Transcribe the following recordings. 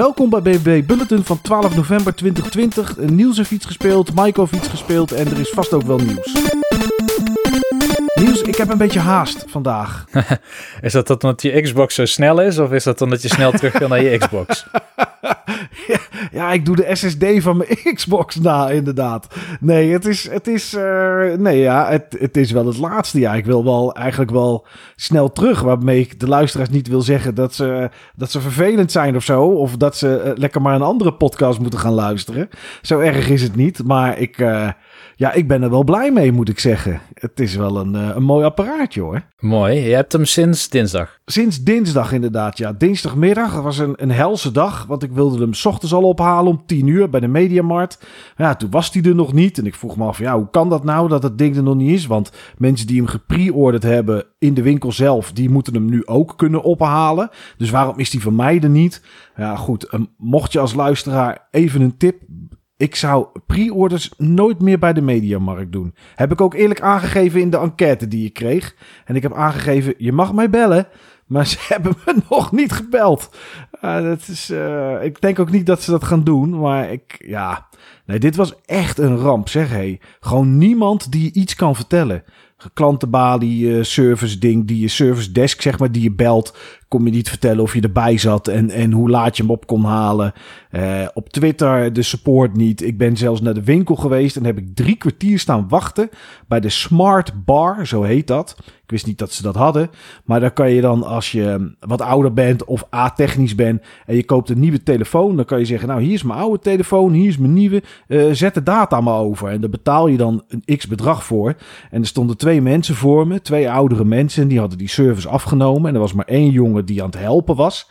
Welkom bij BBB Bulletin van 12 november 2020. Niels heeft iets gespeeld, Mike heeft iets gespeeld en er is vast ook wel nieuws. Niels, ik heb een beetje haast vandaag. is dat omdat je Xbox zo snel is of is dat omdat je snel terug wil naar je Xbox? ja, ik doe de SSD van mijn Xbox na, inderdaad. Nee, het is, het is, uh, nee, ja, het, het is wel het laatste. Ja, ik wil wel eigenlijk wel snel terug. Waarmee ik de luisteraars niet wil zeggen dat ze, dat ze vervelend zijn of zo. Of dat ze uh, lekker maar een andere podcast moeten gaan luisteren. Zo erg is het niet. Maar ik, uh, ja, ik ben er wel blij mee, moet ik zeggen. Het is wel een, een mooi apparaatje hoor. Mooi. Je hebt hem sinds dinsdag. Sinds dinsdag inderdaad, ja. Dinsdagmiddag was een, een helse dag. Want ik wilde hem s ochtends al ophalen om 10 uur bij de Mediamarkt. Ja, toen was hij er nog niet. En ik vroeg me af, ja, hoe kan dat nou dat het ding er nog niet is? Want mensen die hem gepre-orderd hebben in de winkel zelf, die moeten hem nu ook kunnen ophalen. Dus waarom is die van mij er niet? Ja, goed. Mocht je als luisteraar even een tip ik zou pre-orders nooit meer bij de Mediamarkt doen. Heb ik ook eerlijk aangegeven in de enquête die ik kreeg. En ik heb aangegeven, je mag mij bellen. Maar ze hebben me nog niet gebeld. Uh, dat is, uh, ik denk ook niet dat ze dat gaan doen. Maar ik, ja. Nee, dit was echt een ramp, zeg hé. Gewoon niemand die je iets kan vertellen klantenbalie uh, service ding, die je service desk zeg maar, die je belt, kom je niet vertellen of je erbij zat en, en hoe laat je hem op kon halen. Uh, op Twitter de support niet. Ik ben zelfs naar de winkel geweest en heb ik drie kwartier staan wachten bij de Smart Bar, zo heet dat. Ik wist niet dat ze dat hadden. Maar dan kan je dan, als je wat ouder bent of a-technisch bent en je koopt een nieuwe telefoon, dan kan je zeggen, nou hier is mijn oude telefoon, hier is mijn nieuwe, uh, zet de data maar over. En daar betaal je dan een x bedrag voor. En er stonden twee mensen voor me, twee oudere mensen, die hadden die service afgenomen. En er was maar één jongen die aan het helpen was.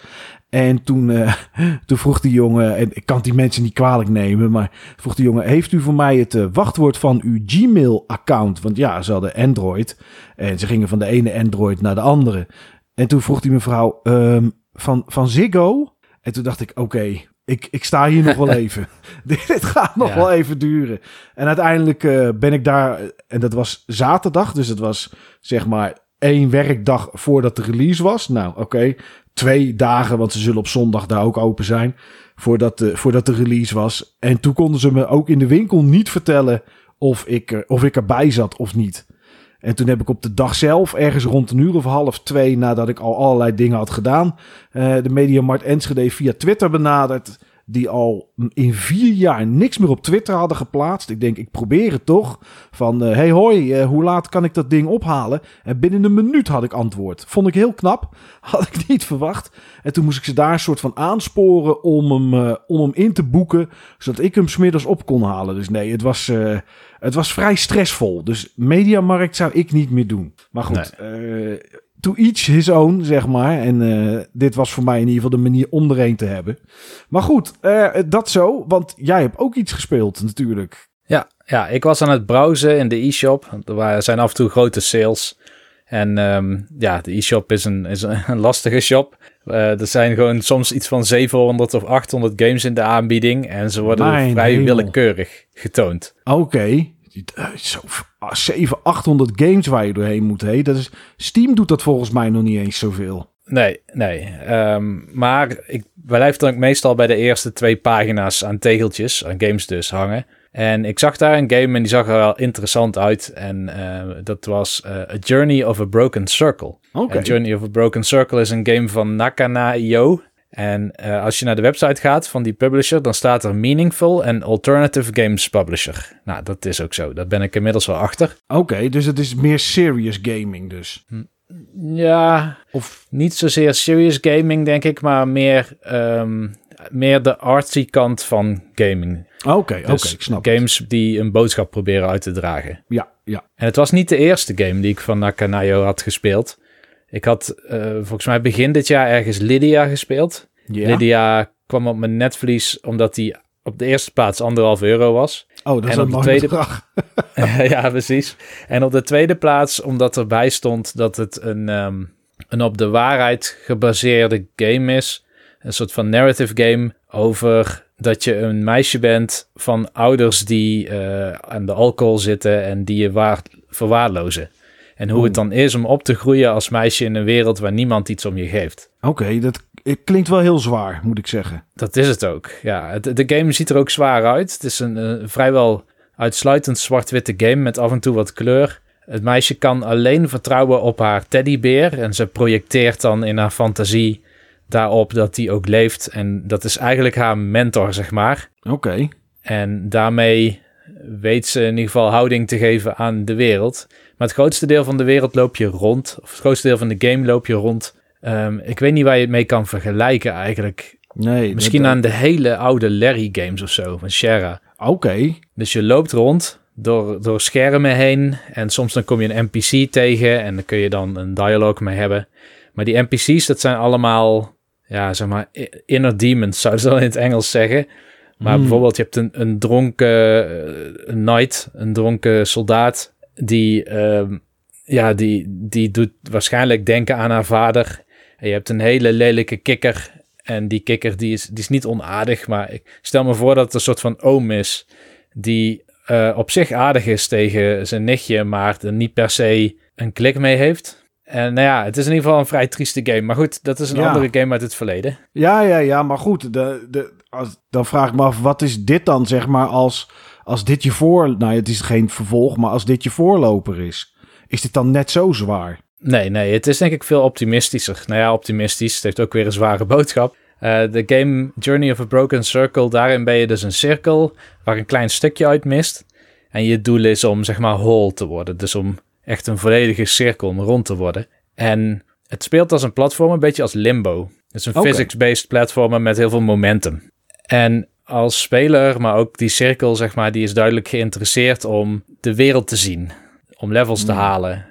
En toen, uh, toen vroeg die jongen, en ik kan die mensen niet kwalijk nemen, maar vroeg die jongen: Heeft u voor mij het uh, wachtwoord van uw Gmail-account? Want ja, ze hadden Android en ze gingen van de ene Android naar de andere. En toen vroeg die mevrouw: um, van, van Ziggo? En toen dacht ik: Oké, okay, ik, ik sta hier nog wel even. Dit gaat nog ja. wel even duren. En uiteindelijk uh, ben ik daar, en dat was zaterdag, dus het was zeg maar één werkdag voordat de release was. Nou, oké. Twee dagen, want ze zullen op zondag daar ook open zijn. Voordat de, voordat de release was. En toen konden ze me ook in de winkel niet vertellen of ik, of ik erbij zat of niet. En toen heb ik op de dag zelf, ergens rond een uur of half twee, nadat ik al allerlei dingen had gedaan, uh, de Mediamarkt Enschede via Twitter benaderd die al in vier jaar niks meer op Twitter hadden geplaatst. Ik denk, ik probeer het toch. Van, uh, hey hoi, uh, hoe laat kan ik dat ding ophalen? En binnen een minuut had ik antwoord. Vond ik heel knap. Had ik niet verwacht. En toen moest ik ze daar een soort van aansporen om hem, uh, om hem in te boeken. Zodat ik hem smiddags op kon halen. Dus nee, het was, het was vrij stressvol. Dus Mediamarkt zou ik niet meer doen. Maar goed, nee to each his own, zeg maar. En uh, dit was voor mij in ieder geval de manier om er een te hebben. Maar goed, uh, dat zo, want jij hebt ook iets gespeeld natuurlijk. Ja, ja, ik was aan het browsen in de e-shop. Er zijn af en toe grote sales. En um, ja, de e-shop is een, is een lastige shop. Uh, er zijn gewoon soms iets van 700 of 800 games in de aanbieding. En ze worden Mijn vrij hemel. willekeurig getoond. Oké. Okay. Zo 700, 800 games waar je doorheen moet. Heen. Dat is, Steam doet dat volgens mij nog niet eens zoveel. Nee, nee. Um, maar ik blijf dan ook meestal bij de eerste twee pagina's aan tegeltjes, aan games dus, hangen. En ik zag daar een game en die zag er wel interessant uit. En uh, dat was uh, A Journey of a Broken Circle. Okay. A Journey of a Broken Circle is een game van Nakana.io. En uh, als je naar de website gaat van die publisher, dan staat er Meaningful en Alternative Games Publisher. Nou, dat is ook zo. Daar ben ik inmiddels wel achter. Oké, okay, dus het is meer serious gaming dus. Hm. Ja, of niet zozeer serious gaming, denk ik, maar meer, um, meer de artsy kant van gaming. Oké, okay, dus oké, ik snap Games het. die een boodschap proberen uit te dragen. Ja, ja. En het was niet de eerste game die ik van Nakanayo had gespeeld. Ik had uh, volgens mij begin dit jaar ergens Lydia gespeeld. Yeah. Lydia kwam op mijn netvlies omdat die op de eerste plaats anderhalf euro was. Oh, dat is en een op de tweede Ja, precies. En op de tweede plaats omdat erbij stond dat het een, um, een op de waarheid gebaseerde game is. Een soort van narrative game over dat je een meisje bent van ouders die uh, aan de alcohol zitten en die je waar, verwaarlozen. En hoe het dan is om op te groeien als meisje in een wereld waar niemand iets om je geeft. Oké, dat het klinkt wel heel zwaar, moet ik zeggen. Dat is het ook. Ja, de game ziet er ook zwaar uit. Het is een, een vrijwel uitsluitend zwart-witte game met af en toe wat kleur. Het meisje kan alleen vertrouwen op haar teddybeer en ze projecteert dan in haar fantasie daarop dat die ook leeft. En dat is eigenlijk haar mentor, zeg maar. Oké. En daarmee weet ze in ieder geval houding te geven aan de wereld. Maar het grootste deel van de wereld loop je rond. Of het grootste deel van de game loop je rond. Ehm, ik weet niet waar je het mee kan vergelijken eigenlijk. Nee. Misschien aan de hele oude Larry games of zo, van Shara. Oké. Dus je loopt rond door, door schermen heen. En soms dan kom je een NPC tegen. En dan kun je dan een dialoog mee hebben. Maar die NPC's, dat zijn allemaal, ja, zeg maar, inner demons, zouden ze dan in het Engels zeggen. Maar Hmm. bijvoorbeeld, je hebt een, een dronken eh, een knight, een dronken soldaat. Die, ehm, ja, die, die doet waarschijnlijk denken aan haar vader. En je hebt een hele lelijke kikker. En die kikker die is, die is niet onaardig. Maar ik stel me voor dat het een soort van oom is. Die eh, op zich aardig is tegen zijn nichtje. Maar er niet per se een klik mee heeft. En nou ja, het is in ieder geval een vrij trieste game. Maar goed, dat is een Ja. andere game uit het verleden. Ja, ja, ja, maar goed. De, de, als, dan vraag ik me af, wat is dit dan, zeg maar, als, als dit je voor... Nou, het is geen vervolg, maar als dit je voorloper is. Is dit dan net zo zwaar? Nee, nee, het is denk ik veel optimistischer. Nou ja, optimistisch. Het heeft ook weer een zware boodschap. Eh, de game Journey of a Broken Circle, daarin ben je dus een cirkel waar een klein stukje uit mist. En je doel is om zeg maar whole te worden. Dus om echt een volledige cirkel om rond te worden. En het speelt als een platform, een beetje als Limbo. Het is een physics-based platformer met heel veel momentum. En als speler, maar ook die cirkel, zeg maar, die is duidelijk geïnteresseerd om de wereld te zien. Om levels te Hmm. halen.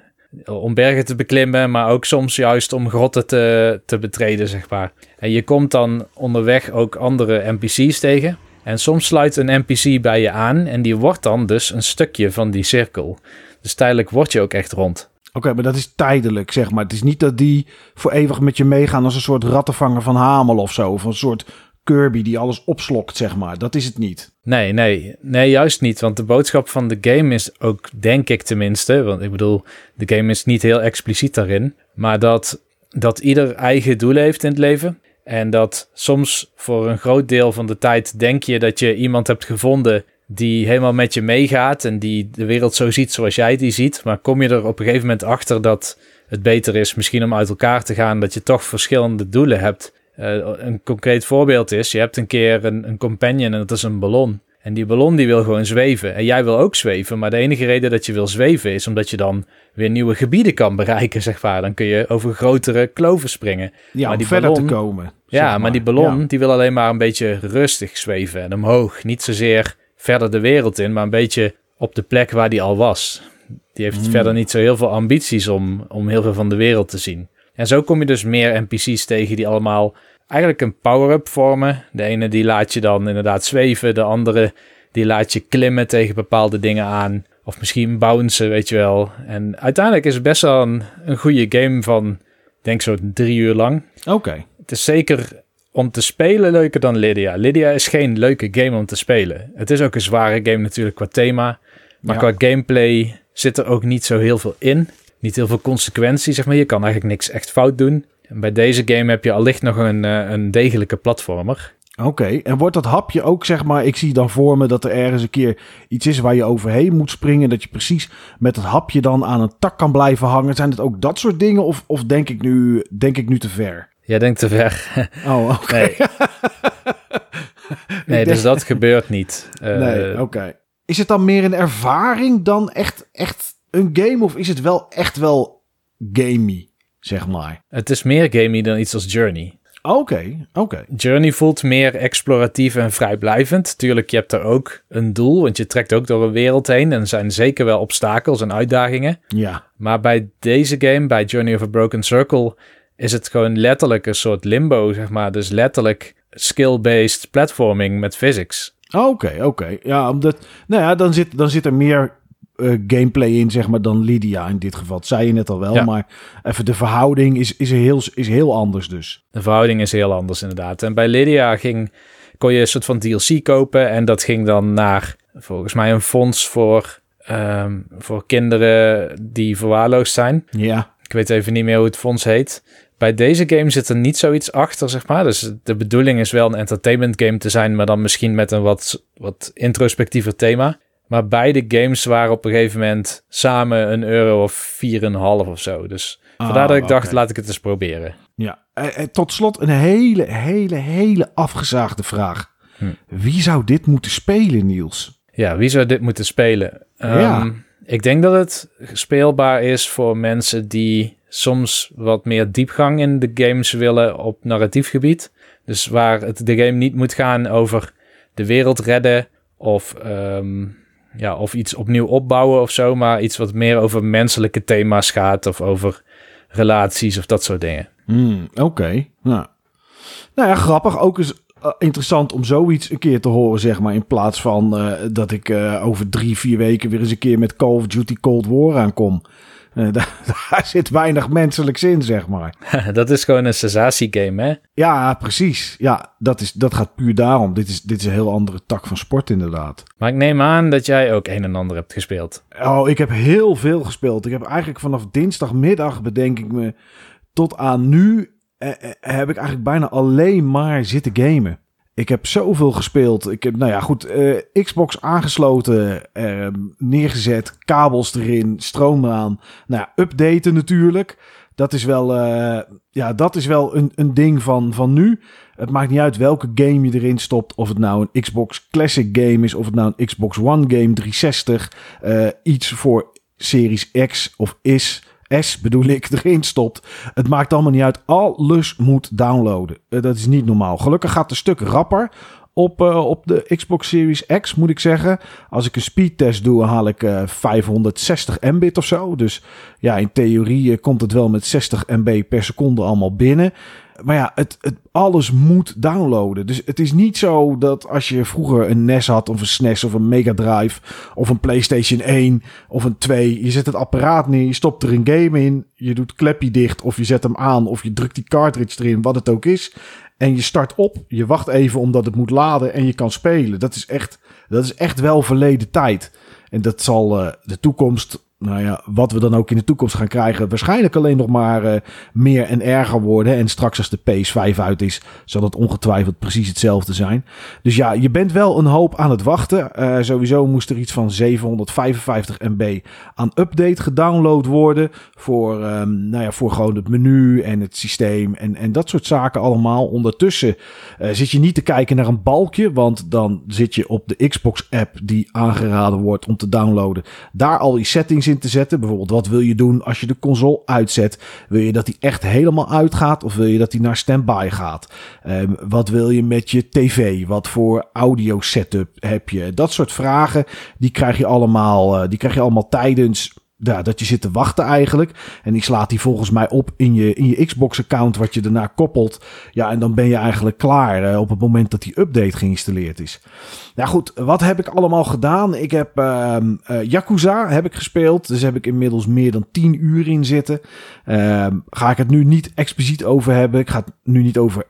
Om bergen te beklimmen, maar ook soms juist om grotten te, te betreden, zeg maar. En je komt dan onderweg ook andere NPC's tegen. En soms sluit een NPC bij je aan en die wordt dan dus een stukje van die cirkel. Dus tijdelijk word je ook echt rond. Oké, maar dat is tijdelijk, zeg maar. Het is niet dat die voor eeuwig met je meegaan als een soort rattenvanger van Hamel of zo. Of een soort Die alles opslokt, zeg maar. Dat is het niet. Nee, nee, nee, juist niet. Want de boodschap van de game is ook, denk ik tenminste, want ik bedoel, de game is niet heel expliciet daarin, maar dat, dat ieder eigen doel heeft in het leven. En dat soms voor een groot deel van de tijd denk je dat je iemand hebt gevonden die helemaal met je meegaat en die de wereld zo ziet zoals jij die ziet. Maar kom je er op een gegeven moment achter dat het beter is misschien om uit elkaar te gaan, dat je toch verschillende doelen hebt. Eh, een concreet voorbeeld is, je hebt een keer een, een companion en dat is een ballon. En die ballon die wil gewoon zweven. En jij wil ook zweven, maar de enige reden dat je wil zweven is omdat je dan weer nieuwe gebieden kan bereiken, zeg maar. Dan kun je over grotere kloven springen. Ja, Maar om die verder ballon- te komen. Ja, maar. die ballon Ja. die wil alleen maar een beetje rustig zweven en omhoog. Niet zozeer verder de wereld in, maar een beetje op de plek waar die al was. Die heeft Hmm. verder niet zo heel veel ambities om, om heel veel van de wereld te zien. En zo kom je dus meer NPC's tegen die allemaal eigenlijk een power-up vormen. De ene die laat je dan inderdaad zweven, de andere die laat je klimmen tegen bepaalde dingen aan. Of misschien bouncen, weet je wel. En uiteindelijk is het best wel een, een goede game van, denk zo drie uur lang. Oké. Het is zeker om te spelen leuker dan Lydia. Lydia is geen leuke game om te spelen. Het is ook een zware game natuurlijk qua thema. Maar Ja. qua gameplay zit er ook niet zo heel veel in. Niet heel veel consequenties, zeg maar. Je kan eigenlijk niks echt fout doen. En bij deze game heb je allicht nog een, eh, een degelijke platformer. Oké, en wordt dat hapje ook, zeg maar, ik zie dan voor me dat er ergens een keer iets is waar je overheen moet springen, dat je precies met het hapje dan aan een tak kan blijven hangen. Zijn het ook dat soort dingen of, of denk, ik nu, denk ik nu te ver? Jij denkt te ver. Oh, oké. Nee, nee dus dat gebeurt niet. Eh, nee, oké. Is het dan meer een ervaring dan echt, echt een game of is het wel echt wel gamey, zeg maar? Het is meer gamey dan iets als Journey. Oké, oké. Journey voelt meer exploratief en vrijblijvend. Tuurlijk, je hebt er ook een doel, want je trekt ook door een wereld heen. En er zijn zeker wel obstakels en uitdagingen. Ja, Maar bij deze game, bij Journey of a Broken Circle, is het gewoon letterlijk een soort limbo, zeg maar. Dus letterlijk skill-based platforming met physics. oké, oké. Ja, omdat, nou ja, dan zit, dan zit er meer eh, gameplay in, zeg maar, dan Lydia in dit geval. Dat zei je net al wel, Ja. maar even de verhouding is, is, heel, is heel anders dus. De verhouding is heel anders inderdaad. En bij Lydia ging, kon je een soort van DLC kopen en dat ging dan naar volgens mij een fonds voor ehm, voor kinderen die verwaarloosd zijn. Ja. Ik weet even niet meer hoe het fonds heet. Bij deze game zit er niet zoiets achter, zeg maar. Dus de bedoeling is wel een entertainment game te zijn, maar dan misschien met een wat, wat introspectiever thema. Maar beide games waren op een gegeven moment samen een euro of 4,5 of zo. Dus vandaar dat ik dacht, laat ik het eens proberen. Ja, eh, eh, tot slot een hele, hele, hele afgezaagde vraag. Hm. Wie zou dit moeten spelen, Niels? Ja, wie zou dit moeten spelen? Ja. Ehm, ik denk dat het speelbaar is voor mensen die soms wat meer diepgang in de games willen op narratief gebied. Dus waar het de game niet moet gaan over de wereld redden of, ehm, ja, of iets opnieuw opbouwen of zo, maar iets wat meer over menselijke thema's gaat of over relaties of dat soort dingen. Hmm, Oké, nou. Nou ja, grappig. Ook is eh, interessant om zoiets een keer te horen, zeg maar. In plaats van eh, dat ik eh, over drie, vier weken weer eens een keer met Call of Duty Cold War aankom. Eh, daar, daar zit weinig menselijks in, zeg maar. dat is gewoon een sensatiegame, hè? Ja, precies. Ja, dat, is, dat gaat puur daarom. Dit is, dit is een heel andere tak van sport, inderdaad. Maar ik neem aan dat jij ook een en ander hebt gespeeld. Oh, ik heb heel veel gespeeld. Ik heb eigenlijk vanaf dinsdagmiddag, bedenk ik me, tot aan nu eh, eh, heb ik eigenlijk bijna alleen maar zitten gamen. Ik heb zoveel gespeeld. Ik heb, nou ja, goed, eh, Xbox aangesloten, eh, neergezet, kabels erin, stroom eraan. Nou ja, updaten natuurlijk. Dat is wel, eh, ja, dat is wel een, een ding van, van nu. Het maakt niet uit welke game je erin stopt. Of het nou een Xbox Classic game is. Of het nou een Xbox One game 360. eh, iets voor Series X of is. S bedoel ik, erin stopt. Het maakt allemaal niet uit. Alles moet downloaden. Eh, dat is niet normaal. Gelukkig gaat een stuk rapper op, eh, op de Xbox Series X, moet ik zeggen. Als ik een speedtest doe, haal ik eh, 560 mbit of zo. Dus ja, in theorie eh, komt het wel met 60 MB per seconde allemaal binnen. Maar ja, het, het, alles moet downloaden. Dus het is niet zo dat als je vroeger een NES had, of een SNES, of een Mega Drive, of een PlayStation 1, of een 2. Je zet het apparaat neer, je stopt er een game in, je doet klepje dicht, of je zet hem aan, of je drukt die cartridge erin, wat het ook is. En je start op, je wacht even omdat het moet laden en je kan spelen. Dat is echt, dat is echt wel verleden tijd. En dat zal eh, de toekomst nou ja, wat we dan ook in de toekomst gaan krijgen, waarschijnlijk alleen nog maar uh, meer en erger worden. En straks als de PS5 uit is, zal het ongetwijfeld precies hetzelfde zijn. Dus ja, je bent wel een hoop aan het wachten. Uh, sowieso moest er iets van 755 MB aan update gedownload worden. Voor, um, nou ja, voor gewoon het menu en het systeem en, en dat soort zaken allemaal. Ondertussen uh, zit je niet te kijken naar een balkje, want dan zit je op de Xbox app die aangeraden wordt om te downloaden. Daar al die settings te zetten. Bijvoorbeeld, wat wil je doen als je de console uitzet? Wil je dat die echt helemaal uitgaat of wil je dat die naar standby gaat? Um, wat wil je met je tv? Wat voor audio setup heb je? Dat soort vragen, die krijg je allemaal, uh, die krijg je allemaal tijdens ja, dat je zit te wachten eigenlijk. En die slaat die volgens mij op in je, in je Xbox-account, wat je daarna koppelt. Ja, en dan ben je eigenlijk klaar uh, op het moment dat die update geïnstalleerd is. Nou goed, wat heb ik allemaal gedaan? Ik heb uh, Yakuza heb ik gespeeld. Dus heb ik inmiddels meer dan 10 uur in zitten. Uh, ga ik het nu niet expliciet over hebben. Ik ga het nu niet over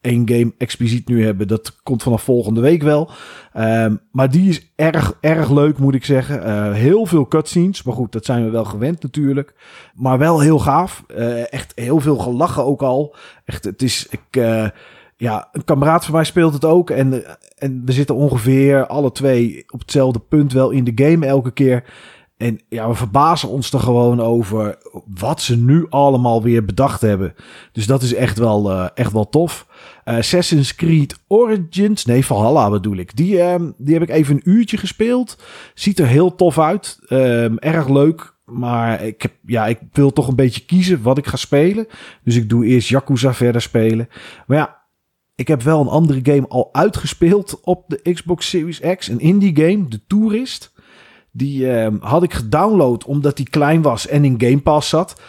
één game expliciet nu hebben. Dat komt vanaf volgende week wel. Um, maar die is erg, erg leuk, moet ik zeggen. Uh, heel veel cutscenes. Maar goed, dat zijn we wel gewend natuurlijk. Maar wel heel gaaf. Uh, echt heel veel gelachen ook al. Echt, het is... Ik, uh, ja, een kameraad van mij speelt het ook. En, en we zitten ongeveer alle twee op hetzelfde punt wel in de game elke keer. En ja, we verbazen ons er gewoon over wat ze nu allemaal weer bedacht hebben. Dus dat is echt wel, uh, echt wel tof. Uh, Assassin's Creed Origins, nee, Valhalla bedoel ik. Die, uh, die heb ik even een uurtje gespeeld. Ziet er heel tof uit. Um, erg leuk. Maar ik, heb, ja, ik wil toch een beetje kiezen wat ik ga spelen. Dus ik doe eerst Yakuza verder spelen. Maar ja, ik heb wel een andere game al uitgespeeld op de Xbox Series X. Een indie game, The Tourist. Die uh, had ik gedownload omdat die klein was en in Game Pass zat.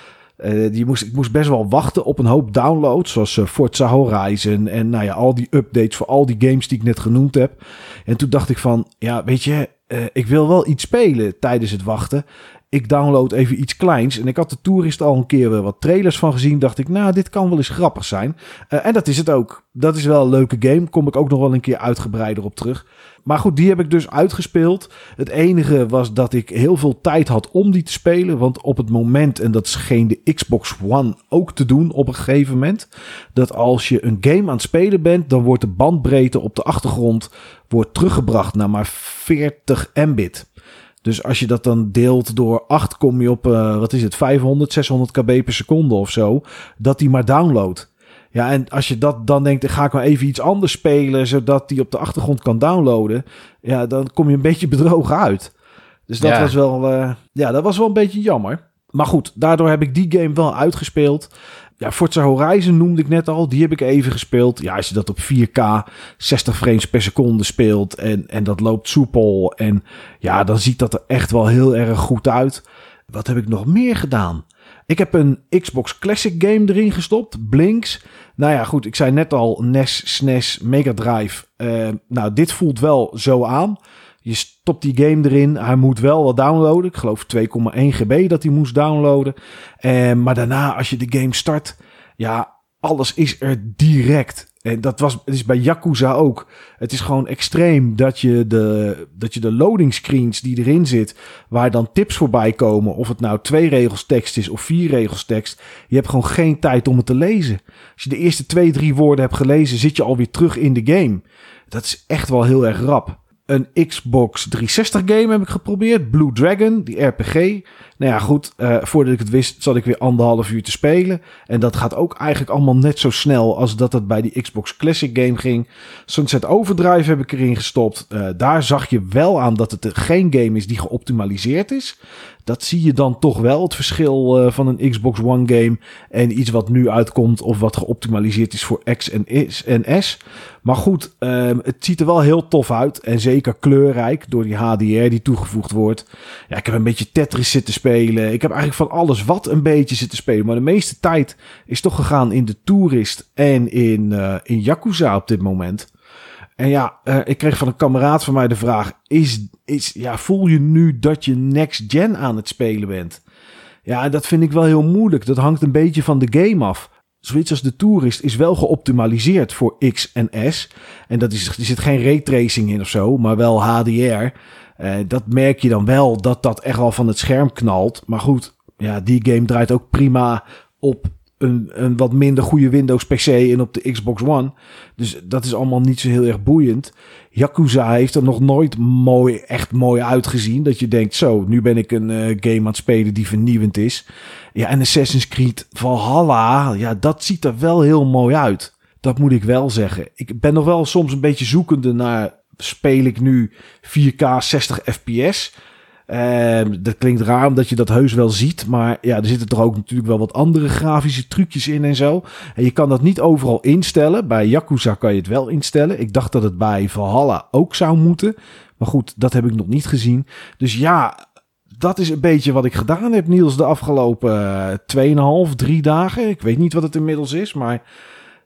Uh, die moest, ik moest best wel wachten op een hoop downloads. Zoals uh, Forza Horizon. En nou ja, al die updates voor al die games die ik net genoemd heb. En toen dacht ik van, ja, weet je, uh, ik wil wel iets spelen tijdens het wachten. Ik download even iets kleins. En ik had de toerist al een keer wat trailers van gezien. Dacht ik, nou, dit kan wel eens grappig zijn. Uh, en dat is het ook. Dat is wel een leuke game. Kom ik ook nog wel een keer uitgebreider op terug. Maar goed, die heb ik dus uitgespeeld. Het enige was dat ik heel veel tijd had om die te spelen. Want op het moment, en dat scheen de Xbox One ook te doen op een gegeven moment. Dat als je een game aan het spelen bent, dan wordt de bandbreedte op de achtergrond wordt teruggebracht naar maar 40 mbit. Dus als je dat dan deelt door 8, kom je op, uh, wat is het, 500, 600 kb per seconde of zo. Dat die maar downloadt. Ja, en als je dat dan denkt, dan ga ik maar even iets anders spelen, zodat die op de achtergrond kan downloaden. Ja, dan kom je een beetje bedrogen uit. Dus dat was wel, uh, ja, dat was wel een beetje jammer. Maar goed, daardoor heb ik die game wel uitgespeeld. Ja, Forza Horizon noemde ik net al. Die heb ik even gespeeld. Ja, als je dat op 4K 60 frames per seconde speelt en, en dat loopt soepel. En ja, dan ziet dat er echt wel heel erg goed uit. Wat heb ik nog meer gedaan? Ik heb een Xbox Classic game erin gestopt. Blinks. Nou ja, goed. Ik zei net al NES, SNES, Mega Drive. Uh, nou, dit voelt wel zo aan. Je stopt die game erin. Hij moet wel wat downloaden. Ik geloof 2,1 GB dat hij moest downloaden. Uh, maar daarna, als je de game start, ja, alles is er direct. En dat was, het is bij Yakuza ook. Het is gewoon extreem dat je, de, dat je de loading screens die erin zit, waar dan tips voorbij komen, of het nou twee regels tekst is of vier regels tekst, je hebt gewoon geen tijd om het te lezen. Als je de eerste twee, drie woorden hebt gelezen, zit je alweer terug in de game. Dat is echt wel heel erg rap een Xbox 360 game heb ik geprobeerd. Blue Dragon, die RPG. Nou ja, goed. Uh, voordat ik het wist, zat ik weer anderhalf uur te spelen. En dat gaat ook eigenlijk allemaal net zo snel als dat het bij die Xbox Classic game ging. Sunset Overdrive heb ik erin gestopt. Uh, daar zag je wel aan dat het geen game is die geoptimaliseerd is. Dat zie je dan toch wel, het verschil uh, van een Xbox One game en iets wat nu uitkomt of wat geoptimaliseerd is voor X en S. Maar goed, um, het ziet er wel heel tof uit en zeker kleurrijk door die HDR die toegevoegd wordt. Ja, ik heb een beetje Tetris zitten spelen. Ik heb eigenlijk van alles wat een beetje zitten spelen. Maar de meeste tijd is toch gegaan in de Tourist en in, uh, in Yakuza op dit moment. En ja, uh, ik kreeg van een kameraad van mij de vraag: is, is, ja, voel je nu dat je next gen aan het spelen bent? Ja, dat vind ik wel heel moeilijk. Dat hangt een beetje van de game af. Zoiets als de Tourist is wel geoptimaliseerd voor X en S. En dat is, er zit geen raytracing in of zo, maar wel HDR. Uh, dat merk je dan wel dat dat echt wel van het scherm knalt. Maar goed, ja, die game draait ook prima op een, wat minder goede Windows PC en op de Xbox One. Dus dat is allemaal niet zo heel erg boeiend. Yakuza heeft er nog nooit mooi, echt mooi uitgezien. Dat je denkt, zo, nu ben ik een uh, game aan het spelen die vernieuwend is. Ja, en Assassin's Creed Valhalla, ja, dat ziet er wel heel mooi uit. Dat moet ik wel zeggen. Ik ben nog wel soms een beetje zoekende naar, speel ik nu 4K 60 fps... Uh, dat klinkt raar omdat je dat heus wel ziet. Maar ja, er zitten toch ook natuurlijk wel wat andere grafische trucjes in en zo. En je kan dat niet overal instellen. Bij Yakuza kan je het wel instellen. Ik dacht dat het bij Valhalla ook zou moeten. Maar goed, dat heb ik nog niet gezien. Dus ja, dat is een beetje wat ik gedaan heb, Niels, de afgelopen 2,5, 3 dagen. Ik weet niet wat het inmiddels is, maar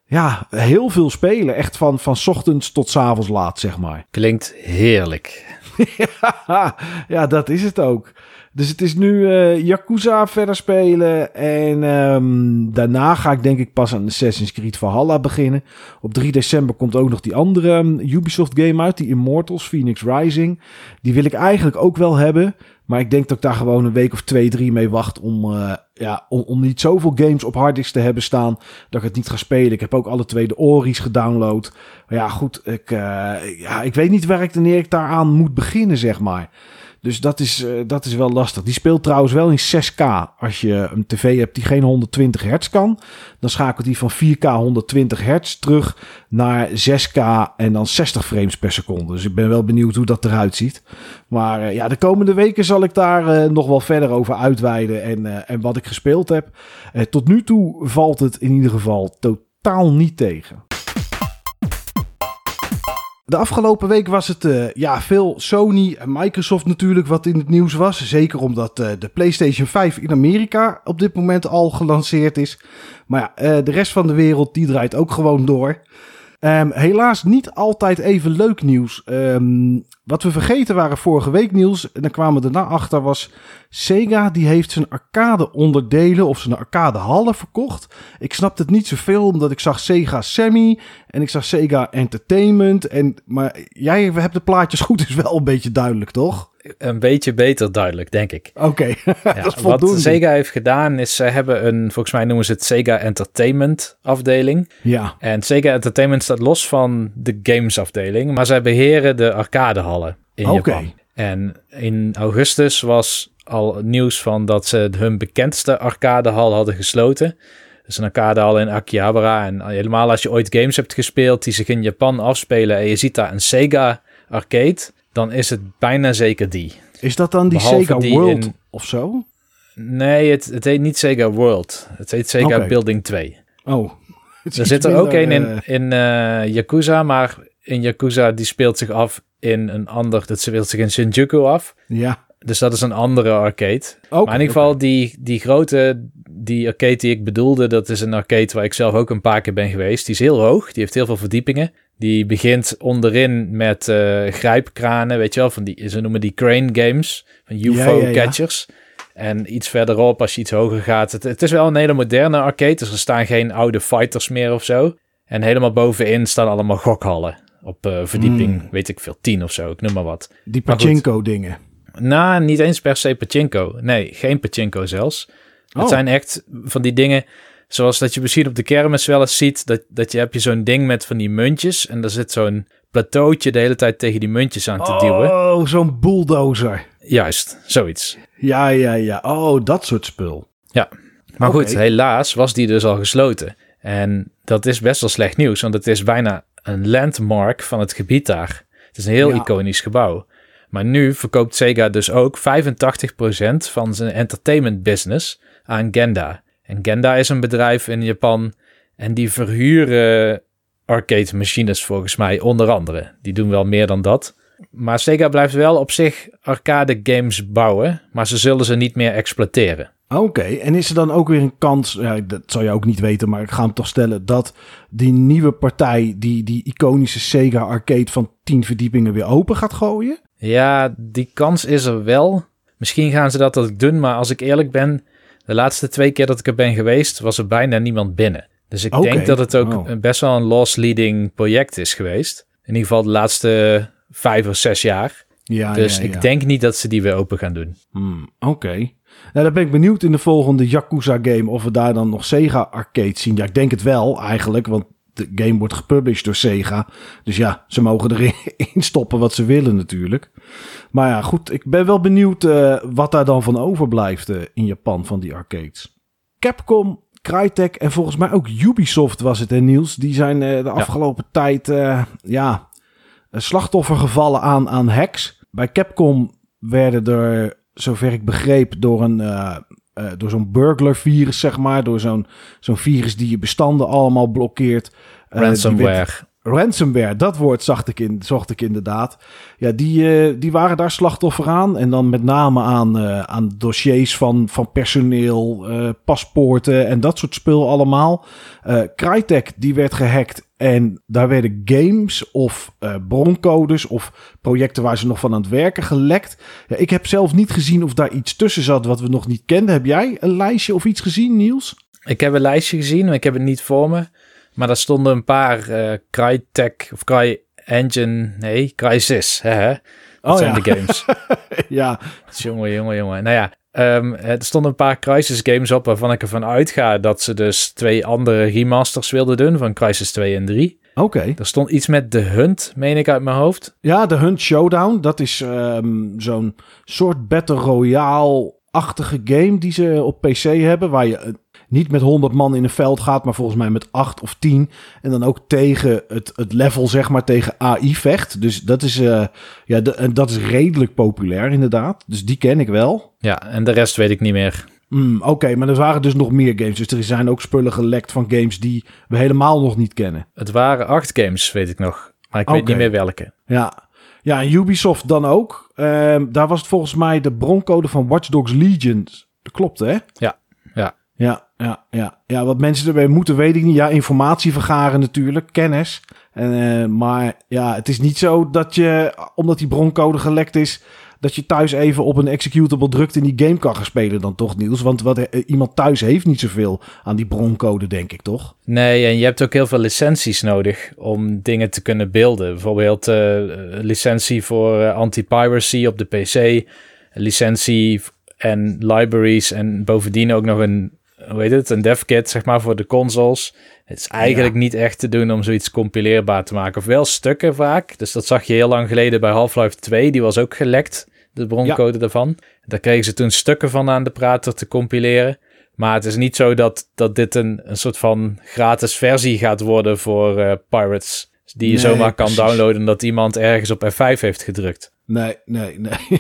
ja, heel veel spelen. Echt van, van ochtends tot avonds laat, zeg maar. Klinkt heerlijk. ja, dat is het ook. Dus het is nu uh, Yakuza verder spelen. En um, daarna ga ik denk ik pas aan Assassin's Creed Valhalla beginnen. Op 3 december komt ook nog die andere um, Ubisoft game uit. Die Immortals, Phoenix Rising. Die wil ik eigenlijk ook wel hebben. Maar ik denk dat ik daar gewoon een week of twee, drie mee wacht om, uh, ja, om, om niet zoveel games op harddisk te hebben staan dat ik het niet ga spelen. Ik heb ook alle twee de Ori's gedownload. Maar ja, goed, ik, uh, ja, ik weet niet waar ik wanneer ik daaraan moet beginnen, zeg maar. Dus dat is, uh, dat is wel lastig. Die speelt trouwens wel in 6K. Als je een tv hebt die geen 120 hertz kan, dan schakelt die van 4K 120 hertz terug naar 6K en dan 60 frames per seconde. Dus ik ben wel benieuwd hoe dat eruit ziet. Maar uh, ja, de komende weken zal ik daar uh, nog wel verder over uitweiden en, en wat ik gespeeld heb. tot nu toe valt het in ieder geval totaal niet tegen. De afgelopen week was het uh, ja, veel Sony en Microsoft natuurlijk wat in het nieuws was. Zeker omdat uh, de PlayStation 5 in Amerika op dit moment al gelanceerd is. Maar ja, uh, de rest van de wereld die draait ook gewoon door. Um, helaas niet altijd even leuk nieuws. Um, wat we vergeten waren vorige week, Niels, en dan kwamen we daarna achter, was Sega die heeft zijn arcade onderdelen of zijn arcade hallen verkocht. Ik snapte het niet zoveel, omdat ik zag Sega Sammy en ik zag Sega Entertainment. En, maar jij hebt de plaatjes goed, is wel een beetje duidelijk, toch? Een beetje beter duidelijk, denk ik. Oké, Ja, wat. Sega heeft gedaan is, ze hebben een, volgens mij noemen ze het Sega Entertainment afdeling. Ja, En Sega Entertainment staat los van de games afdeling, maar zij beheren de arcadehallen in Oké. Japan. En in augustus was al nieuws van dat ze hun bekendste arcadehal hadden gesloten. Dus een arcadehal in Akihabara. En helemaal als je ooit games hebt gespeeld die zich in Japan afspelen en je ziet daar een Sega arcade, dan is het bijna zeker die. is dat dan die Behalve Sega die World in- of zo? Nee, het, het heet niet Sega World. Het heet Sega Oké. Building 2. Oh. Er zit er ook een in, eh, in eh, Yakuza, maar in Yakuza die speelt zich af in een ander, dat speelt zich in Shinjuku af. ja, Dus dat is een andere arcade. Maar in ieder geval die, die grote, die arcade die ik bedoelde, dat is een arcade waar ik zelf ook een paar keer ben geweest. Die is heel hoog, die heeft heel veel verdiepingen. Die begint onderin met eh, grijpkranen, weet je wel, van die, ze noemen die crane games, van Ja, UFO ja, ja. catchers. En iets verderop, als je iets hoger gaat, het, het is wel een hele moderne arcade, dus er staan geen oude fighters meer of zo. En helemaal bovenin staan allemaal gokhallen. Op eh, verdieping, Hmm. weet ik veel, 10 of zo, ik noem maar wat. die maar goed. pachinko dingen. Nou, niet eens per se pachinko. Nee, geen pachinko zelfs. Oh. Het zijn echt van die dingen, zoals dat je misschien op de kermis wel eens ziet, dat, dat je heb je zo'n ding met van die muntjes en daar zit zo'n plateautje de hele tijd tegen die muntjes aan te duwen. Oh, zo'n bulldozer. Juist, zoiets. Ja, ja, ja. Oh, dat soort spul. Maar Oké. goed, helaas was die dus al gesloten. En dat is best wel slecht nieuws, want het is bijna een landmark van het gebied daar. Het is een heel Ja. iconisch gebouw. Maar nu verkoopt Sega dus ook 85% van zijn entertainment business aan Genda. En Genda is een bedrijf in Japan en die verhuren arcade machines volgens mij onder andere. Die doen wel meer dan dat. Maar Sega blijft wel op zich arcade games bouwen, maar ze zullen ze niet meer exploiteren. Oké, en is er dan ook weer een kans, ja, dat zou je ook niet weten, maar ik ga hem toch stellen, dat die nieuwe partij, die, die iconische Sega arcade van 10 verdiepingen weer open gaat gooien? Ja, die kans is er wel. Misschien gaan ze dat ook doen, maar als ik eerlijk ben, de laatste twee keer dat ik er ben geweest, was er bijna niemand binnen. Dus ik denk dat het ook oh. best wel een loss-leading project is geweest. In ieder geval de laatste vijf of zes jaar. Ja, dus ja, ja. ik denk niet dat ze die weer open gaan doen. Hmm, Oké. Nou, dan ben ik benieuwd in de volgende Yakuza game of we daar dan nog Sega arcade zien. Ja, ik denk het wel eigenlijk, want de game wordt gepublished door Sega. Dus ja, ze mogen erin stoppen wat ze willen natuurlijk. Maar ja, goed, ik ben wel benieuwd eh, wat daar dan van overblijft eh, in Japan van die arcades. Capcom, Crytek en volgens mij ook Ubisoft was het, hè Niels? Die zijn eh, de afgelopen tijd, ja, slachtoffer gevallen aan, aan hacks. Bij Capcom werden er, zover ik begreep, door een... eh, eh, door zo'n burglar virus, zeg maar. Door zo'n zo'n virus die je bestanden allemaal blokkeert. Eh, Ransomware. Ransomware, dat woord zocht ik, in, zocht ik inderdaad. Ja, die, die waren daar slachtoffer aan. En dan met name aan, aan dossiers van, van personeel, paspoorten en dat soort spul allemaal. Crytek, die werd gehackt. En daar werden games of eh, broncodes of projecten waar ze nog van aan het werken gelekt. Ja, ik heb zelf niet gezien of daar iets tussen zat wat we nog niet kenden. Heb jij een lijstje of iets gezien, Niels? Ik heb een lijstje gezien, maar ik heb het niet voor me. Maar daar stonden een paar eh Crytek of CryEngine, nee, Crysis. Hè, hè? Dat Oh, zijn ja. de games. ja, jongen, jongen, jongen. Nou ja, ehm, er stonden een paar Crysis games op waarvan ik ervan uitga dat ze dus twee andere remasters wilden doen van Crysis 2 en 3. oké. Er stond iets met The Hunt, meen ik uit mijn hoofd. Ja, de Hunt Showdown. Dat is ehm, zo'n soort Battle Royale-achtige game die ze op PC hebben. Waar je niet met 100 man in een veld gaat, maar volgens mij met 8 of 10. En dan ook tegen het, het level, zeg maar, tegen AI vecht. Dus dat is, eh, ja, dat is redelijk populair, inderdaad. Dus die ken ik wel. Ja, en de rest weet ik niet meer. Hmm, Oké, maar er waren dus nog meer games. Dus er zijn ook spullen gelekt van games die we helemaal nog niet kennen. Het waren acht games, weet ik nog. Maar ik weet niet meer welke. Ja, ja en Ubisoft dan ook. Ehm, daar was het volgens mij de broncode van Watch Dogs Legion. Dat klopt, hè? Ja, ja. Ja, ja, ja. Wat mensen erbij moeten, weet ik niet. Ja, informatie vergaren natuurlijk, kennis. En, uh, maar ja, het is niet zo dat je, omdat die broncode gelekt is, dat je thuis even op een executable drukt in die game kan gaan spelen dan toch, Niels? Want wat, eh, iemand thuis heeft niet zoveel aan die broncode, denk ik, toch? Nee, en je hebt ook heel veel licenties nodig om dingen te kunnen beelden. Bijvoorbeeld uh, licentie voor anti-piracy op de PC, licentie en libraries en bovendien ook nog een, hoe heet het, een devkit, zeg maar, voor de consoles. Het is eigenlijk niet echt te doen om zoiets compileerbaar te maken. Of wel stukken vaak. Dus dat zag je heel lang geleden bij Half-Life 2. Die was ook gelekt, de broncode daarvan. Daar kregen ze toen stukken van aan de prater te compileren. Maar het is niet zo dat, dat dit een, een soort van gratis versie gaat worden voor uh, pirates. Die je zomaar kan downloaden dat iemand ergens op F5 heeft gedrukt. Nee, nee, nee.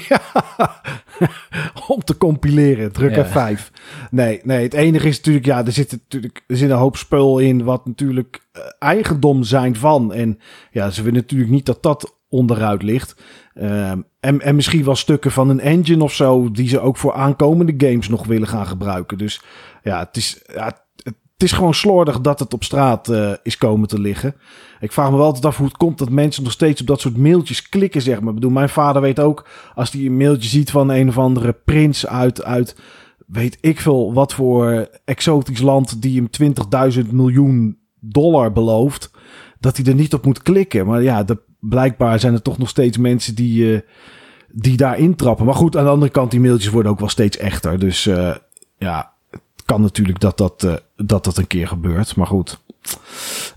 Om te compileren, druk ja. F5. Nee, nee, het enige is natuurlijk, ja, er zit natuurlijk er zit een hoop spul in wat natuurlijk uh, eigendom zijn van. En ja, ze willen natuurlijk niet dat dat onderuit ligt. Uh, en, en misschien wel stukken van een engine of zo, die ze ook voor aankomende games nog willen gaan gebruiken. Dus ja, het is, ja, het is gewoon slordig dat het op straat uh, is komen te liggen. Ik vraag me wel altijd af hoe het komt dat mensen nog steeds op dat soort mailtjes klikken, zeg maar. Ik bedoel, mijn vader weet ook, als hij een mailtje ziet van een of andere prins uit, uit weet ik veel wat voor exotisch land die hem 20.000 miljoen dollar belooft, dat hij er niet op moet klikken. Maar ja, de, blijkbaar zijn er toch nog steeds mensen die, uh, die daar intrappen. Maar goed, aan de andere kant, die mailtjes worden ook wel steeds echter. Dus uh, ja, kan natuurlijk dat dat, uh, dat dat een keer gebeurt. Maar goed.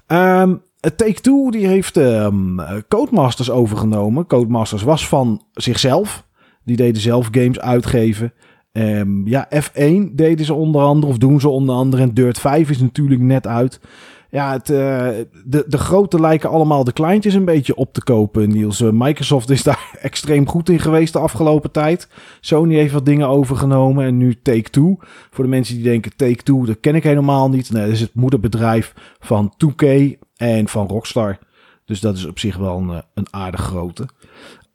Um, Take-Two die heeft um, Codemasters overgenomen. Codemasters was van zichzelf. Die deden zelf games uitgeven. Um, ja, F1 deden ze onder andere, of doen ze onder andere. En Dirt 5 is natuurlijk net uit. Ja, het, uh, de, de grote lijken allemaal de kleintjes een beetje op te kopen, Niels. Uh, Microsoft is daar extreem goed in geweest de afgelopen tijd. Sony heeft wat dingen overgenomen en nu Take-Two. Voor de mensen die denken Take-Two, dat ken ik helemaal niet. Nee, dat is het moederbedrijf van 2K en van Rockstar. Dus dat is op zich wel een, een aardig grote.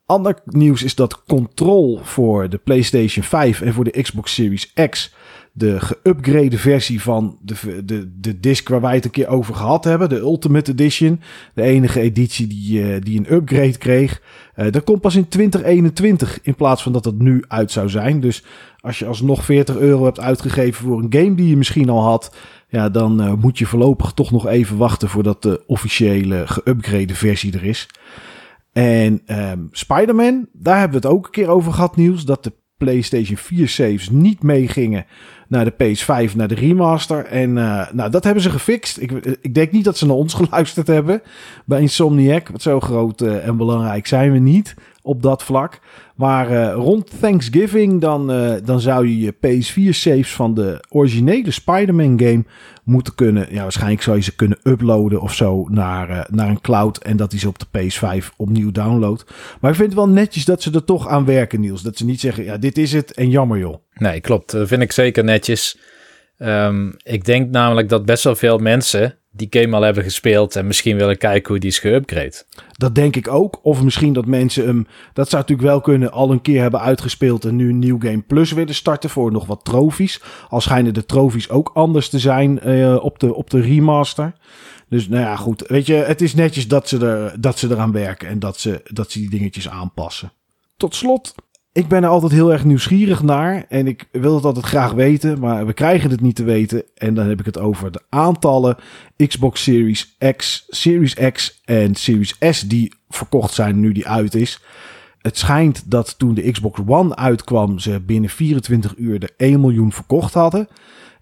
Ander nieuws is dat Control voor de PlayStation 5 en voor de Xbox Series X de geüpgrade versie van de, de, de disc waar wij het een keer over gehad hebben. De Ultimate Edition. De enige editie die, uh, die een upgrade kreeg. Uh, dat komt pas in 2021 in plaats van dat het nu uit zou zijn. Dus als je alsnog 40 euro hebt uitgegeven voor een game die je misschien al had. Ja, dan uh, moet je voorlopig toch nog even wachten voordat de officiële geüpgrade versie er is. En um, Spider-Man, daar hebben we het ook een keer over gehad, nieuws. Dat de PlayStation 4 saves niet meegingen naar de PS5, naar de remaster. En uh, nou, dat hebben ze gefixt. Ik, ik denk niet dat ze naar ons geluisterd hebben bij Insomniac. Want zo groot uh, en belangrijk zijn we niet op dat vlak. Maar uh, rond Thanksgiving dan, dan zou je je PS4 saves van de originele Spider-Man game moeten kunnen. Ja, waarschijnlijk zou je ze kunnen uploaden of zo naar, naar een cloud. En dat die ze op de PS5 opnieuw downloadt. Maar ik vind het wel netjes dat ze er toch aan werken, Niels. Dat ze niet zeggen, ja, dit is het en jammer joh. Nee, klopt. Dat vind ik zeker netjes. Um, ik denk namelijk dat best wel veel mensen die game al hebben gespeeld en misschien willen kijken hoe die is geüpgrade. Dat denk ik ook. Of misschien dat mensen hem, dat zou natuurlijk wel kunnen, al een keer hebben uitgespeeld en nu een nieuw game plus willen starten voor nog wat trofies. Al schijnen de trofies ook anders te zijn uh, op, de, op de remaster. Dus nou ja, goed. Weet je, het is netjes dat ze, er, dat ze eraan werken en dat ze, dat ze die dingetjes aanpassen. Tot slot ik ben er altijd heel erg nieuwsgierig naar. En ik wil het altijd graag weten. Maar we krijgen het niet te weten. En dan heb ik het over de aantallen Xbox Series X, Series X en Series S die verkocht zijn nu die uit is. Het schijnt dat toen de Xbox One uitkwam, ze binnen 24 uur de 1 miljoen verkocht hadden.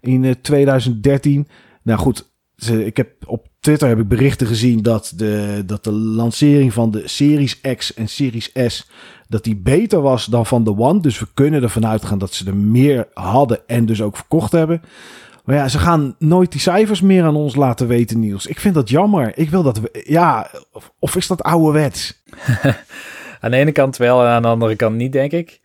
In 2013. Eh, nou goed, ik heb op Twitter heb ik berichten gezien dat de, dat de lancering van de Series X en Series S dat die beter was dan van de One. Dus we kunnen ervan uitgaan dat ze er meer hadden en dus ook verkocht hebben. Maar ja, ze gaan nooit die cijfers meer aan ons laten weten, Niels. Ik vind dat jammer. Ik wil dat we, ja, of, of is dat ouderwets? aan de ene kant wel en aan de andere kant niet, denk ik.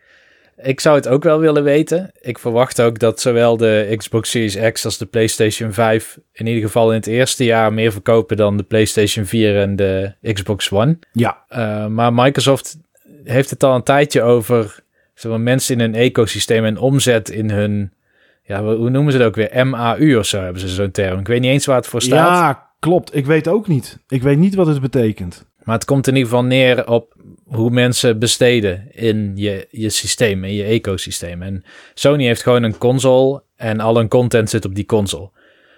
Ik zou het ook wel willen weten. Ik verwacht ook dat zowel de Xbox Series X als de PlayStation 5 in ieder geval in het eerste jaar meer verkopen dan de PlayStation 4 en de Xbox One. Ja. Uh, maar Microsoft heeft het al een tijdje over zeg maar, mensen in hun ecosysteem en omzet in hun, ja, hoe noemen ze het ook weer? MAU of zo hebben ze zo'n term. Ik weet niet eens waar het voor staat. Ja, klopt. Ik weet ook niet. Ik weet niet wat het betekent. Maar het komt in ieder geval neer op hoe mensen besteden in je, je systeem, in je ecosysteem. En Sony heeft gewoon een console en al hun content zit op die console.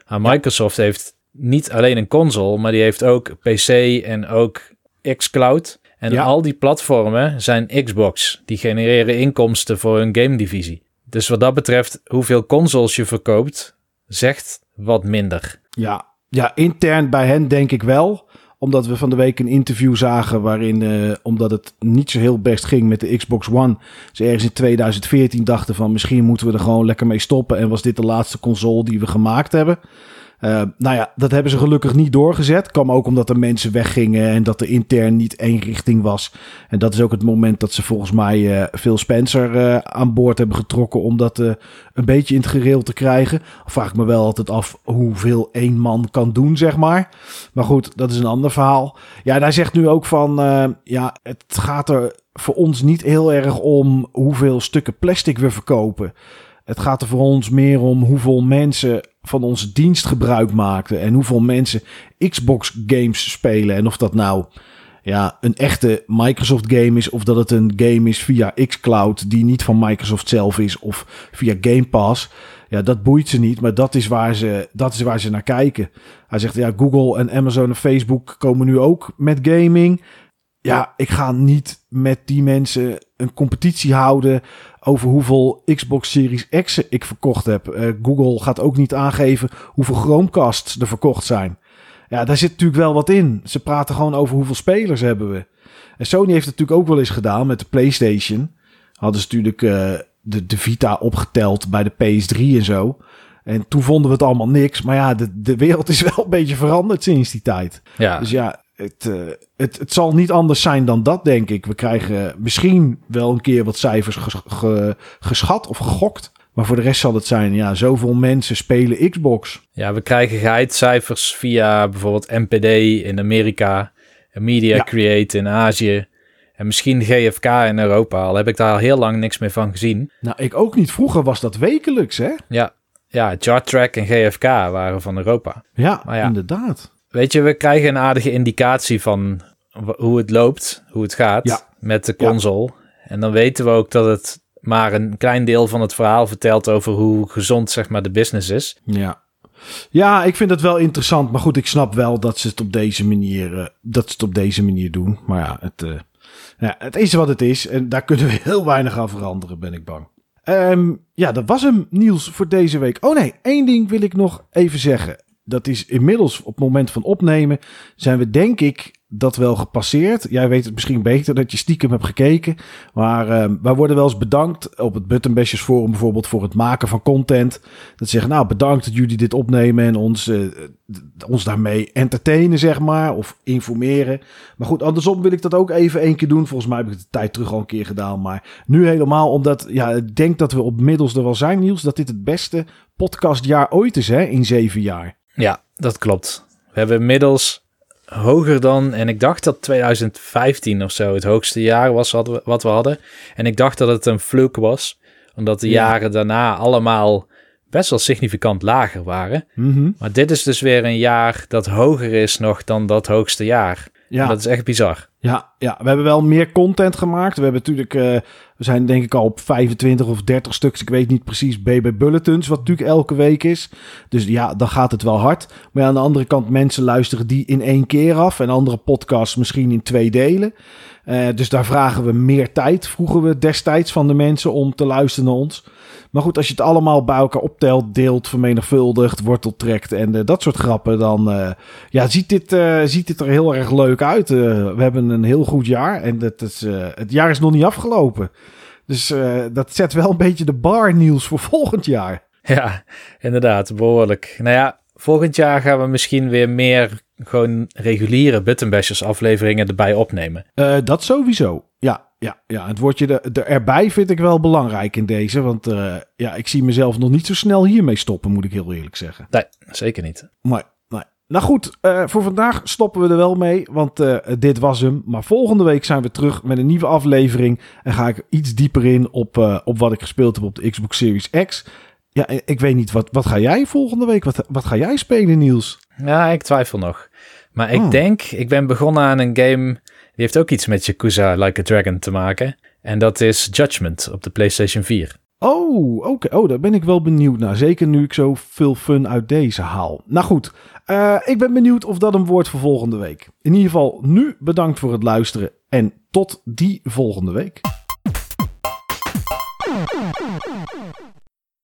Maar Microsoft heeft niet alleen een console, maar die heeft ook PC en ook xCloud. En Ja. al die platformen zijn Xbox. Die genereren inkomsten voor hun game divisie. Dus wat dat betreft, hoeveel consoles je verkoopt, zegt wat minder. Ja, ja, intern bij hen denk ik wel. Omdat we van de week een interview zagen waarin, eh, omdat het niet zo heel best ging met de Xbox One, ze ergens in 2014 dachten van misschien moeten we er gewoon lekker mee stoppen. En was dit de laatste console die we gemaakt hebben. Eh, nou ja, dat hebben ze gelukkig niet doorgezet. Kwam ook omdat er mensen weggingen en dat er intern niet één richting was. En dat is ook het moment dat ze volgens mij eh Phil Spencer eh, aan boord hebben getrokken om dat een beetje in het gereel te krijgen. Vraag ik me wel altijd af hoeveel één man kan doen, zeg maar. Maar goed, dat is een ander verhaal. Ja, en hij zegt nu ook van, ja, het gaat er voor ons niet heel erg om hoeveel stukken plastic we verkopen. Het gaat er voor ons meer om hoeveel mensen van onze dienst gebruik maakten en hoeveel mensen Xbox games spelen. En of dat nou ja, een echte Microsoft game is of dat het een game is via xCloud die niet van Microsoft zelf is of via Game Pass. Ja, dat boeit ze niet, maar dat is waar ze, dat is waar ze naar kijken. Hij zegt ja, Google en Amazon en Facebook komen nu ook met gaming. Ja, ik ga niet met die mensen een competitie houden over hoeveel Xbox Series X ik verkocht heb. Eh, Google gaat ook niet aangeven hoeveel Chromecasts er verkocht zijn. Ja, daar zit natuurlijk wel wat in. Ze praten gewoon over hoeveel spelers hebben we. En Sony heeft het natuurlijk ook wel eens gedaan met de PlayStation. Hadden ze natuurlijk eh, de, de Vita opgeteld bij de PS3 en zo. En toen vonden we het allemaal niks. Maar ja, de, de wereld is wel een beetje veranderd sinds die tijd. Ja, Dus ja, het, eh, het, het zal niet anders zijn dan dat, denk ik. We krijgen misschien wel een keer wat cijfers ges- ge- geschat of gegokt. Maar voor de rest zal het zijn, ja, zoveel mensen spelen Xbox. ja, we krijgen geheidcijfers via bijvoorbeeld NPD in Amerika, Media Ja. Create in Azië en misschien GFK in Europa. Al heb ik daar al heel lang niks meer van gezien. Nou, ik ook niet. Vroeger was dat wekelijks, hè? Ja, ja Chartrack en GFK waren van Europa. Ja. inderdaad. Weet je, we krijgen een aardige indicatie van hoe het loopt, hoe het gaat Ja. met de console. En dan weten we ook dat het maar een klein deel van het verhaal vertelt over hoe gezond zeg maar de business is. Ja. Ja, ik vind het wel interessant. Maar goed, ik snap wel dat ze het op deze manier, eh, dat ze het op deze manier doen. Maar ja het, eh, ja, het is wat het is. En daar kunnen we heel weinig aan veranderen, ben ik bang. Ehm, ja, dat was hem, Niels, voor deze week. Oh nee, één ding wil ik nog even zeggen. Dat is inmiddels op het moment van opnemen zijn we denk ik dat wel gepasseerd. Jij weet het misschien beter dat je stiekem hebt gekeken. Maar ehm, wij worden wel eens bedankt op het Buttonbashers Forum bijvoorbeeld voor het maken van content. Dat ze zeggen, nou bedankt dat jullie dit opnemen en ons, eh, ons daarmee entertainen, zeg maar. Of informeren. Maar goed, andersom wil ik dat ook even één keer doen. Volgens mij heb ik het de tijd terug al een keer gedaan. Maar nu helemaal omdat, ja, ik denk dat we op middels er wel zijn, Niels. Dat dit het beste podcastjaar ooit is, hè, in zeven jaar. Ja, dat klopt. We hebben inmiddels hoger dan, en ik dacht dat 2015 of zo het hoogste jaar was wat we, wat we hadden. En ik dacht dat het een fluke was, omdat de Ja. jaren daarna allemaal best wel significant lager waren. Mhm. Maar dit is dus weer een jaar dat hoger is nog dan dat hoogste jaar. Ja. Dat is echt bizar. Ja, ja, we hebben wel meer content gemaakt. We hebben natuurlijk, eh, we zijn denk ik al op 25 of 30 stuks. Ik weet niet precies, BB Bulletins, wat natuurlijk elke week is. Dus ja, dan gaat het wel hard. Maar ja, aan de andere kant, mensen luisteren die in één keer af. En andere podcasts misschien in twee delen. Eh, dus daar vragen we meer tijd. Vroegen we destijds van de mensen om te luisteren naar ons. Maar goed, als je het allemaal bij elkaar optelt, deelt, vermenigvuldigt, wortel trekt en eh, dat soort grappen, dan eh, ja, ziet, dit, eh, ziet dit er heel erg leuk uit. We hebben een heel goed jaar en dat is, het jaar is nog niet afgelopen. Dus dat zet wel een beetje de bar nieuws voor volgend jaar. Ja, inderdaad, behoorlijk. Nou ja, volgend jaar gaan we misschien weer meer gewoon reguliere Buttonbashers afleveringen erbij opnemen. Dat sowieso. Ja, ja, ja. Het woordje er, er- erbij vind ik wel belangrijk in deze. Want eh, ja, ik zie mezelf nog niet zo snel hiermee stoppen, moet ik heel eerlijk zeggen. Nee, zeker niet. Maar, nee. Nou goed, eh, voor vandaag stoppen we er wel mee, want eh, dit was hem. Maar volgende week zijn we terug met een nieuwe aflevering. En ga ik iets dieper in op, op wat ik gespeeld heb op de Xbox Series X. Ja, ik weet niet, wat, wat ga jij volgende week? Wat, wat ga jij spelen, Niels? Ja, ik twijfel nog. Maar ik Oh. denk, ik ben begonnen aan een game. Heeft ook iets met Yakuza Like a Dragon te maken. En dat is Judgment op de PlayStation 4. Oh, oké. Oh, daar ben ik wel benieuwd naar. Zeker nu ik zo veel fun uit deze haal. Nou goed, eh, ik ben benieuwd of dat een wordt voor volgende week. In ieder geval, nu bedankt voor het luisteren en tot die volgende week.